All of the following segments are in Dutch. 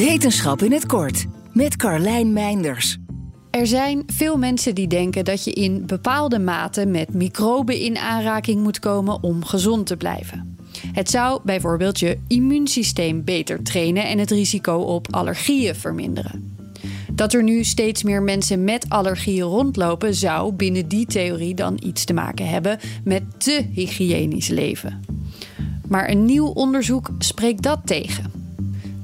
Wetenschap in het kort met Carlijn Meinders. Er zijn veel mensen die denken dat je in bepaalde mate met microben in aanraking moet komen om gezond te blijven. Het zou bijvoorbeeld je immuunsysteem beter trainen en het risico op allergieën verminderen. Dat er nu steeds meer mensen met allergieën rondlopen, zou binnen die theorie dan iets te maken hebben met te hygiënisch leven. Maar een nieuw onderzoek spreekt dat tegen.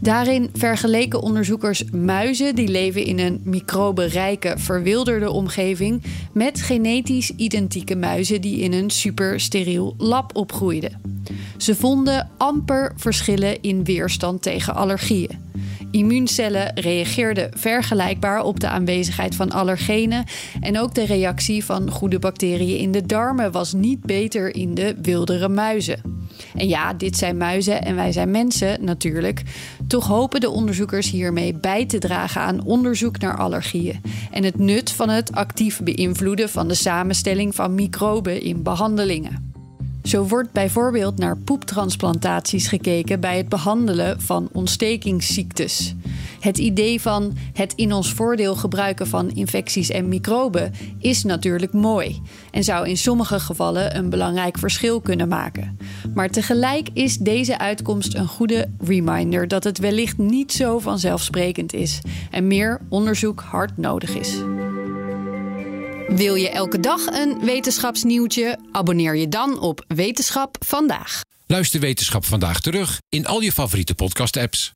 Daarin vergeleken onderzoekers muizen die leven in een microbenrijke, verwilderde omgeving met genetisch identieke muizen die in een supersteriel lab opgroeiden. Ze vonden amper verschillen in weerstand tegen allergieën. Immuuncellen reageerden vergelijkbaar op de aanwezigheid van allergenen en ook de reactie van goede bacteriën in de darmen was niet beter in de wildere muizen. En ja, dit zijn muizen en wij zijn mensen natuurlijk. Toch hopen de onderzoekers hiermee bij te dragen aan onderzoek naar allergieën en het nut van het actief beïnvloeden van de samenstelling van microben in behandelingen. Zo wordt bijvoorbeeld naar poeptransplantaties gekeken bij het behandelen van ontstekingsziektes. Het idee van het in ons voordeel gebruiken van infecties en microben is natuurlijk mooi en zou in sommige gevallen een belangrijk verschil kunnen maken. Maar tegelijk is deze uitkomst een goede reminder dat het wellicht niet zo vanzelfsprekend is en meer onderzoek hard nodig is. Wil je elke dag een wetenschapsnieuwtje? Abonneer je dan op Wetenschap vandaag. Luister Wetenschap vandaag terug in al je favoriete podcast-apps.